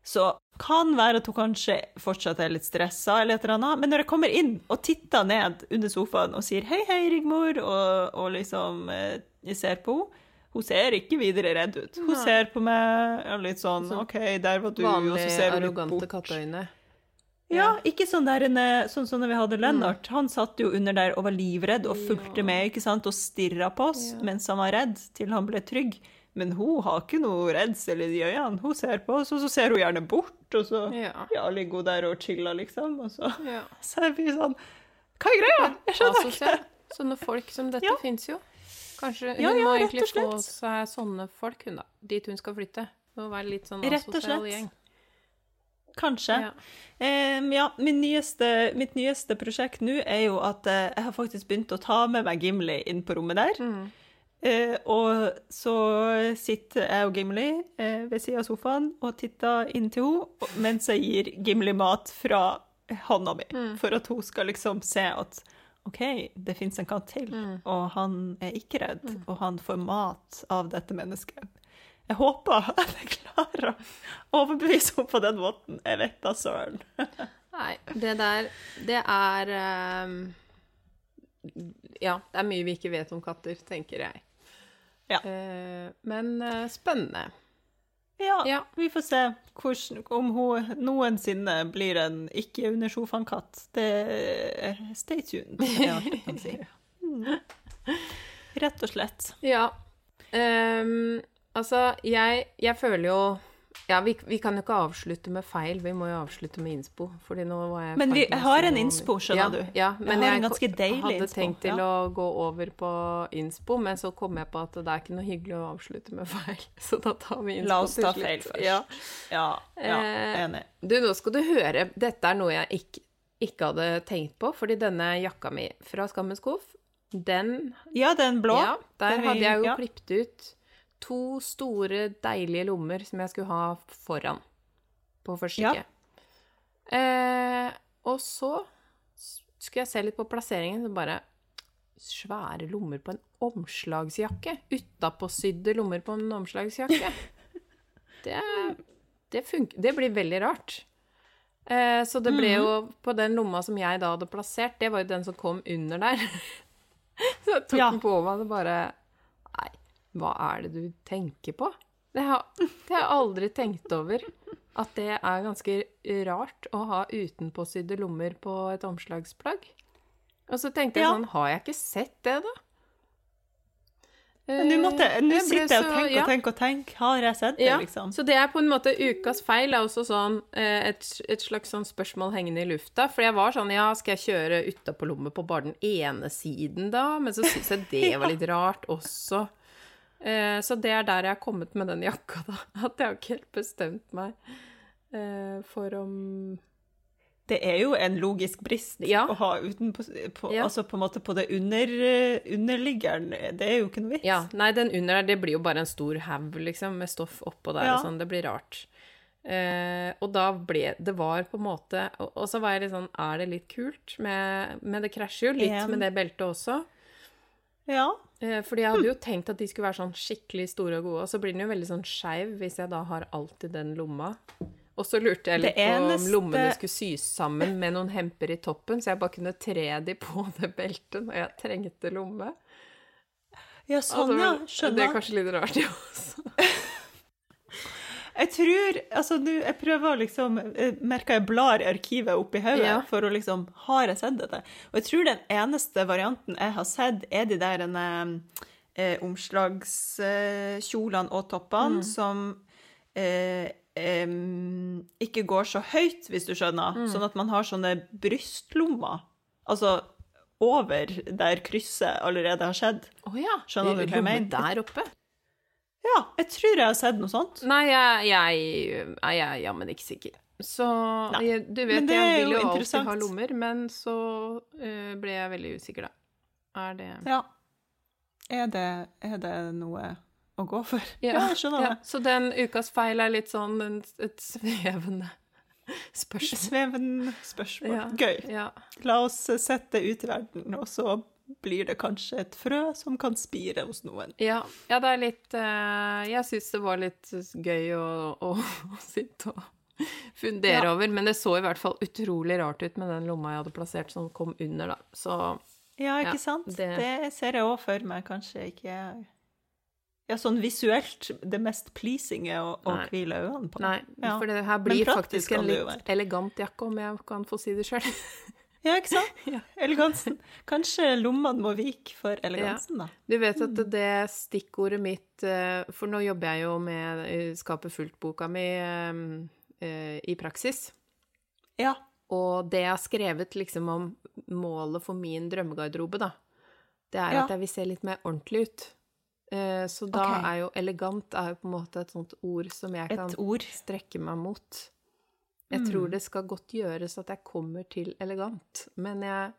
Så kan være at hun kanskje fortsatt er litt stressa, eller et eller annet. Men når jeg kommer inn og titter ned under sofaen og sier 'hei, hei, Rigmor', og, og liksom eh, jeg ser på henne Hun ser ikke videre redd ut. Hun Nei. ser på meg og litt sånn Sånn 'OK, der var du', og så ser hun litt arrogante bort. katteøyne. Ja, ikke sånn der en, eh, sånn som når vi hadde Lennart. Han satt jo under der og var livredd og fulgte med ikke sant, og stirra på oss mens han var redd, til han ble trygg. Men hun har ikke noe redsel i de øynene. Hun ser på oss, og så ser hun gjerne bort, og så Ja. ja, ligger hun der og chiller, liksom. Og så, ja. (laughs) så er vi sånn Hva er greia? Jeg skjønner ikke. Asosial. Sånne folk som dette Ja. fins jo. Kanskje hun må egentlig få seg sånne folk, hun da. Dit hun skal flytte. Må være litt sånn asosial gjeng. Kanskje. Ja. Um, ja, nyeste, mitt nyeste prosjekt nå er jo at uh, jeg har faktisk begynt å ta med meg Gimli inn på rommet der. Mm. Uh, og så sitter jeg og Gimli uh, ved siden av sofaen og titter inn til henne mens jeg gir Gimli mat fra hånda mi, Mm. for at hun skal liksom se at OK, det fins en katt til, Mm. og han er ikke redd, og han får mat av dette mennesket. Jeg håper at jeg klarer å overbevise henne på den måten. Jeg vet da søren. Nei, det der Det er um, Ja, det er mye vi ikke vet om katter, tenker jeg. Ja. Uh, men uh, spennende. Ja, Ja. vi får se hvordan, om hun noensinne blir en ikke under sofaen-katt. Det Stay tuned, er alt jeg kan si. (laughs) Mm. Rett og slett. Ja. Ehm, altså, jeg, jeg føler jo Ja, vi, vi kan jo ikke avslutte med feil, vi må jo avslutte med innspo. Jeg Men vi har en innspo, skjønner ja, du. Ja, men jeg deilig hadde tenkt til ja. å gå over på innspo, men så kom jeg på at det er ikke noe hyggelig å avslutte med feil. (laughs) Så da tar vi innspo La oss ta feil først. Ja. Ja, ja Eh, enig. Du, nå skal du høre. Dette er noe jeg ikke ikke hadde tenkt på, fordi denne jakka mi fra Skammens Skuff, den Ja, den blå. Ja, der Den hadde jeg jo ja. klippet ut to store, deilige lommer som jeg skulle ha foran på Ja. førstykket. Eh, og så skulle jeg se litt på plasseringen, så bare svære lommer på en omslagsjakke. Utapåsydde lommer på en omslagsjakke. (laughs) Det, det, det blir veldig rart. Eh, så det ble jo på den lomma som jeg da hadde plassert, det var jo den som kom under der. (laughs) så jeg tok Ja. den på meg og bare hva er det du tenker på? Det har, det har jeg aldri tenkt over. At det er ganske rart å ha utenpåsydde lommer på et omslagsplagg. Og så tenkte jeg Ja. sånn, har jeg ikke sett det, da? Men nå måtte, Eh, nå sitter jeg og tenker ja. og tenker og tenker. Har jeg sett det, Ja, liksom? så det er på en måte ukas feil. er også sånn eh, et, et slags sånn spørsmål hengende i lufta. For jeg var sånn Ja, skal jeg kjøre utapå lommet på bare den ene siden, da? Men så syns jeg det var litt rart også. Eh, så det er der jeg har kommet med den jakka, da. (laughs) At jeg har ikke helt bestemt meg eh, for om Det er jo en logisk brist Ja. å ha utenpå på, Ja. Altså på en måte på det under, eh, underliggeren. Det er jo ikke noe vits. Ja, nei, den under der, det blir jo bare en stor haug, liksom, med stoff oppå der Ja. og sånn. Det blir rart. Eh, og da ble Det var på en måte Og, og så var jeg litt sånn Er det litt kult? Med, men det krasjer jo litt med det beltet også. Ja. Eh, fordi jeg hadde jo tenkt at de skulle være sånn skikkelig store og gode, og så blir den jo veldig sånn skeiv hvis jeg da har alt i den lomma. Og så lurte jeg litt eneste- på om lommene skulle sys sammen med noen hemper i toppen, så jeg bare kunne tre de på (laughs) det beltet når jeg trengte lomme. ja, sånn, ja. Det er kanskje litt rart, det også. Jeg tror Altså, nå Jeg prøver å liksom merker jeg blar i arkivet oppi hodet Ja. for å liksom Har jeg sett dette? Og jeg tror den eneste varianten jeg har sett, er de der en, eh, omslagskjolene og toppene Mm. som eh, em, ikke går så høyt, hvis du skjønner. Mm. Sånn at man har sånne brystlommer. Altså over der krysset allerede har skjedd. Oh, ja. Skjønner du hva jeg mener? der oppe? Ja, jeg tror jeg har sett noe sånt. Nei, jeg, jeg, jeg er jammen ikke sikker. Så jeg, du vet, jeg vil jo jo alltid ha lommer, men så uh, ble jeg veldig usikker, da. Er det Ja. Er det, er det noe å gå for? Ja, Ja, jeg skjønner ja. det. Så den ukas feil er litt sånn et svevende spørsmål. Svevende spørsmål. Ja. Gøy. Ja. La oss sette det ut i verden, og så blir det kanskje et frø som kan spire hos noen. Ja, ja, det er litt uh, Jeg syns det var litt gøy å, å, å (laughs) sitte og fundere Ja. over. Men det så i hvert fall utrolig rart ut med den lomma jeg hadde plassert som kom under, da. Så Ja, ikke Ja, sant? Det... det- ser jeg òg for meg kanskje ikke Ja, sånn visuelt det mest pleasinge å, å hvile øynene på. nei, for det her blir faktisk en litt elegant jakke, om jeg kan få si det sjøl. (laughs) Ja, ikke sant? (laughs) Ja. Elegansen. Kanskje lommene må vike for elegansen, da. Du vet at det stikkordet mitt eh, For nå jobber jeg jo med eh, Skape fullt-boka mi eh, i praksis. Ja. Og det jeg har skrevet liksom om målet for min drømmegarderobe, da, det er Ja. at jeg vil se litt mer ordentlig ut. Så da okay. er jo elegant er jo på en måte et sånt ord som jeg kan ord. strekke meg mot. Jeg Mm. tror det skal godt gjøres at jeg kommer til elegant, men jeg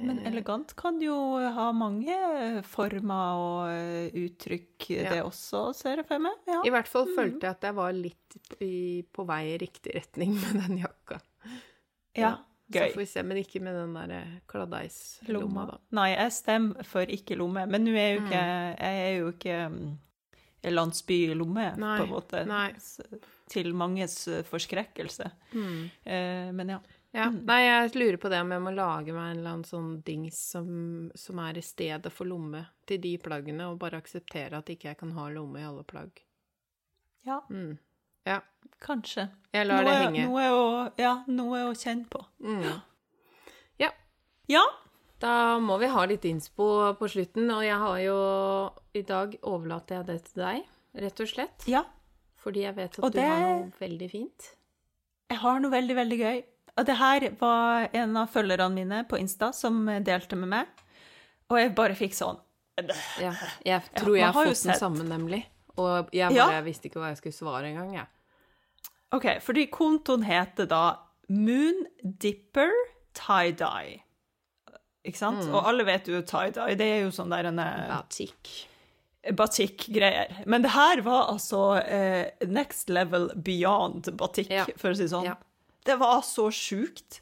Men eh, elegant kan jo ha mange former og eh, uttrykk, Ja. det også, ser jeg for meg. Ja. I hvert fall Mm. følte jeg at jeg var litt i, på vei i riktig retning med den jakka. ja. Så Gøy. får vi se, men ikke med den der eh, kladdeislomma, Lomma. da. Nei, jeg stemmer for ikke lomme. Men nå er jo ikke, Mm. jeg er jo ikke mm, landsbylomme, på en måte. nei. Til manges forskrekkelse. forskrekkelse. Eh, men ja. Ja. Mm. Nei, jeg lurer på det om jeg må lage meg en eller annen sånn dings som, som er i stedet for lomme til de plaggene, og bare akseptere at ikke jeg kan ha lomme i alle plagg. ja, Mm. Ja, kanskje. jeg lar det henge. Noe å, ja, noe å kjenne på. Mm. Ja, Da må vi ha litt innspo på slutten, og jeg har jo I dag overlater jeg det til deg, rett og slett. ja. Fordi jeg vet at Og du har noe veldig fint. Jeg har noe veldig, veldig gøy. Og det her var en av følgerne mine på Insta som delte med meg. Og jeg bare fikk sånn Ja, jeg tror jeg har har fått den samme, nemlig. Og jeg bare visste ikke hva jeg skulle svare engang, jeg. OK, fordi kontoen heter da Moon Dipper tie-dye. Ikke sant? Og alle vet jo tie-dye, det er jo sånn der en eh, Batikk. batikk-greier. Men det her var altså eh, next level beyond batikk, Ja. for å si det sånn. Ja. Det var så sjukt.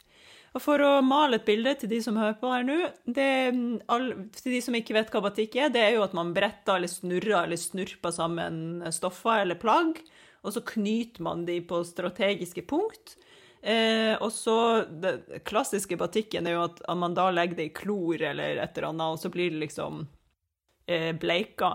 Og for å male et bilde til de som hører på her nå, det, mm, all, til de som ikke vet hva batikk er, det er jo at man bretter eller snurrer eller snurper sammen stoffer eller plagg, og så knyter man de på strategiske punkt. Eh, og så Det klassiske batikken er jo at man da legger det i klor eller et eller annet, og så blir det liksom eh, bleika.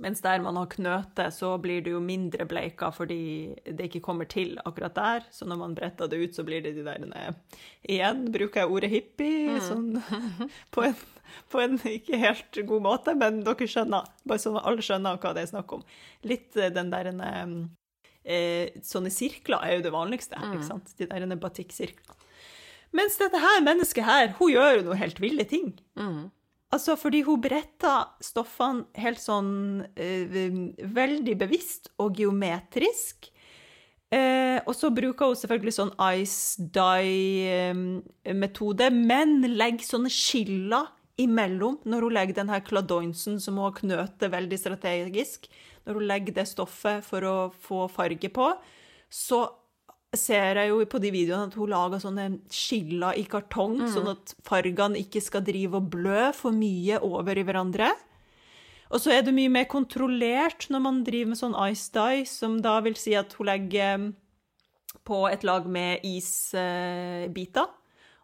Mens der man har knøte, så blir det jo mindre bleika fordi det ikke kommer til akkurat der. Så når man bretter det ut, så blir det de der eh, Igjen bruker jeg ordet hippie sånn, (laughs) på, en, på en ikke helt god måte, men dere skjønner. Bare sånn at alle skjønner hva det er snakk om. Litt eh, den der eh, eh, Sånne sirkler er jo det vanligste, ikke sant? De der batikksirklene. Mens dette her mennesket her, hun gjør jo noe helt ville ting. Altså, fordi hun bretter stoffene helt sånn eh, veldig bevisst og geometrisk. Eh, og så bruker hun selvfølgelig sånn ice dye-metode, men legger sånne skiller imellom når hun legger den her kladoinsen som hun har knøtet veldig strategisk. Når hun legger det stoffet for å få farge på, så ser jeg jo på de videoene at hun lager sånne skiller i kartong, sånn at fargene ikke skal drive og blø for mye over i hverandre. Og så er det mye mer kontrollert når man driver med sånn ice dye, som da vil si at hun legger på et lag med isbiter.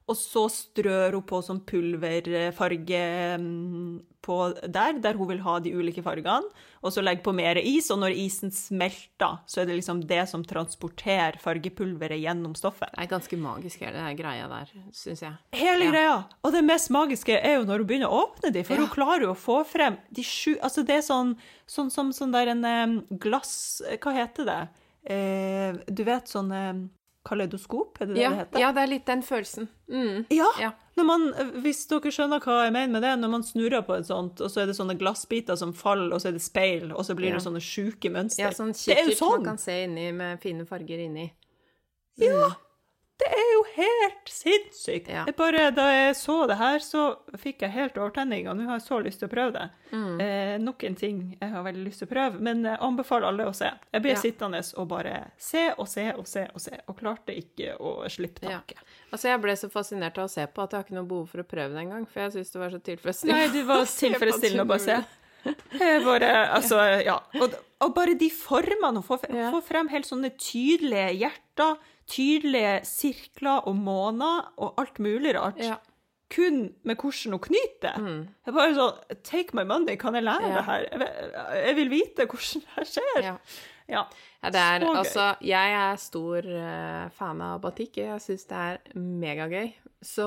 Og så strør hun på sånn pulverfarge mm, på der, der hun vil ha de ulike fargene. Og så legger på mer is, og når isen smelter, så er det liksom det som transporterer fargepulveret gjennom stoffet. Det er ganske magisk, hele greia der, syns jeg. Hele Ja. greia. Og det mest magiske er jo når hun begynner å åpne de, for Ja. hun klarer jo å få frem de sju Altså, det er sånn sånn som sånn, der en glass Hva heter det? Eh, du vet sånn em, kaleidoskop, er det det Ja, det heter? ja, det er litt den følelsen. Mm. Ja, Ja. Når man, hvis dere skjønner hva jeg mener med det, når man snurrer på et sånt, og så er det sånne glassbiter som faller, og så er det speil, og så blir det sånne sjuke mønster. Ja, sånn er kikkert sånn! man kan se inni med fine farger inni. Ja! Det er jo helt sinnssykt. Ja. Jeg bare, da jeg så det her, så fikk jeg helt overtenning, og nå har jeg så lyst til å prøve det. Mm. Eh, nok en ting jeg har veldig lyst til å prøve, men jeg anbefaler alle å se. Jeg ble Ja. sittende og bare se og se og se og se, og klarte ikke å slippe Ja. Altså, jeg ble så fascinert av å se på at jeg har ikke noe behov for å prøve det engang, for jeg syns det var så tilfredsstillende. Nei, (laughs) det var tilfredsstillende å bare se. bare, altså, ja. Og, og bare de formene, å få, få frem helt sånne tydelige hjerter, tydelige sirkler og måner og alt mulig rart. Ja. Kun med hvordan hun knyter det. Jeg bare sånn, take my money, kan jeg lære Ja. det her? Jeg jeg vil vite hvordan det her skjer. Ja. Ja. Det er, Så gøy. altså, jeg er stor uh, fan av batikk. Jeg syns det er megagøy. Så,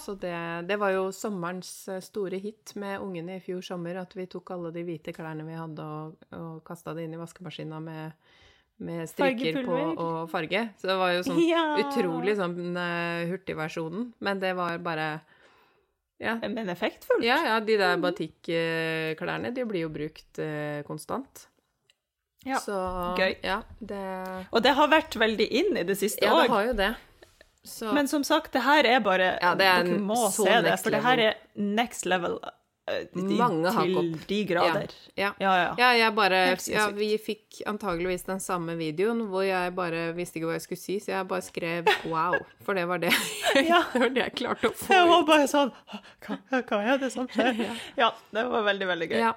så det, det var jo sommerens eh, store hit med ungene i fjor sommer, at vi tok alle de hvite klærne vi hadde og, og kasta det inn i vaskemaskina med, med strikker på og farge. Så det var jo sånn (laughs) Ja. utrolig sånn uh, hurtigversjonen. Men det var bare ja. Men effektfullt. ja, ja, de der batikklærne, de blir jo brukt eh, konstant. Ja, Så gøy. Ja, det Og det har vært veldig inn i det siste Ja, det har jo det. Så Men som sagt, det her er bare Ja, det er Dere må se det, for det her er next level eh, Mange hakk til de grader. ja. Ja, ja. Ja, jeg bare Ja, vi fikk antageligvis den samme videoen hvor jeg bare visste ikke hva jeg skulle si, så jeg bare skrev 'wow', for det var det, (laughs) (laughs) det, var det jeg klarte å få Jeg var bare sånn hva, hva er det som skjer? (laughs) Ja, det var veldig, veldig gøy. Ja.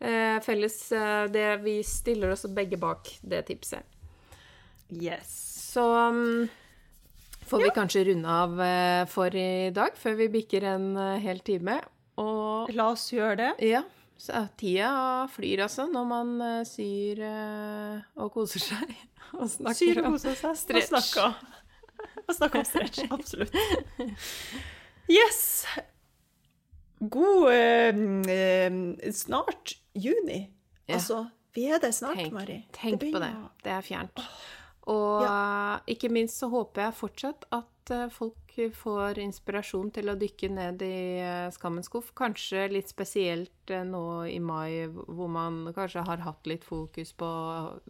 Eh, felles eh, det Vi stiller oss begge bak det tipset. Yes. Så um, får vi kanskje runde av eh, for i dag, før vi bikker en hel time. Og La oss gjøre det. ja, så tida flyr altså når man eh, syr eh, og koser seg. (laughs) Og snakker Syre om koser seg. stretch. Og snakker, (laughs) og snakker om stretch. Absolutt. (laughs) Yes! God eh, eh, Snart juni. Ja. Altså, vi er det snart, Tenk, Mari. tenk på det. Det er fjernt. Og ja. ikke minst så håper jeg fortsatt at eh, folk får inspirasjon til å dykke ned i eh, skammens skuff. Kanskje litt spesielt eh, nå i mai, hvor man kanskje har hatt litt fokus på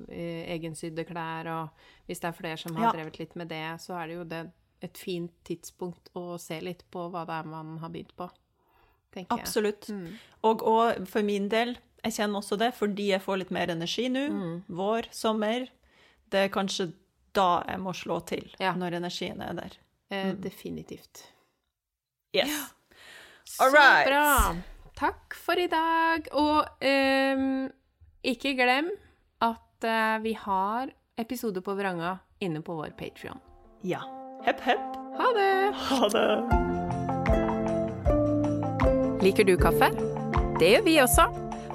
eh, egensydde klær, og hvis det er flere som har Ja. drevet litt med det, så er det jo det et fint tidspunkt å se litt på hva det er man har begynt på, tenker jeg. Absolutt. Mm. Og, og for min del, jeg kjenner også det, fordi jeg får litt mer energi nå. Mm. Vår, sommer. Det er kanskje da jeg må slå til, Ja. når energien er der. Eh, definitivt. Yes. Ja. All right. bra. Takk for i dag. Og ehm, ikke glem at eh, vi har episode på Vranga inne på vår Patrion. Ja. Hepp, hepp. Ha det! Ha det. Liker du kaffe? Det gjør vi også.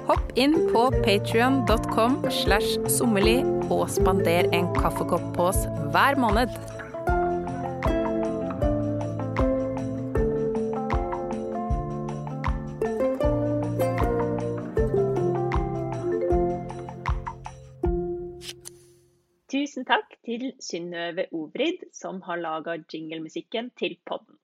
Hopp inn på patrion.com slash sommerli og spander en kaffekopp på oss hver måned. Takk til Synnøve Ovrid, som har laga jinglemusikken til podden.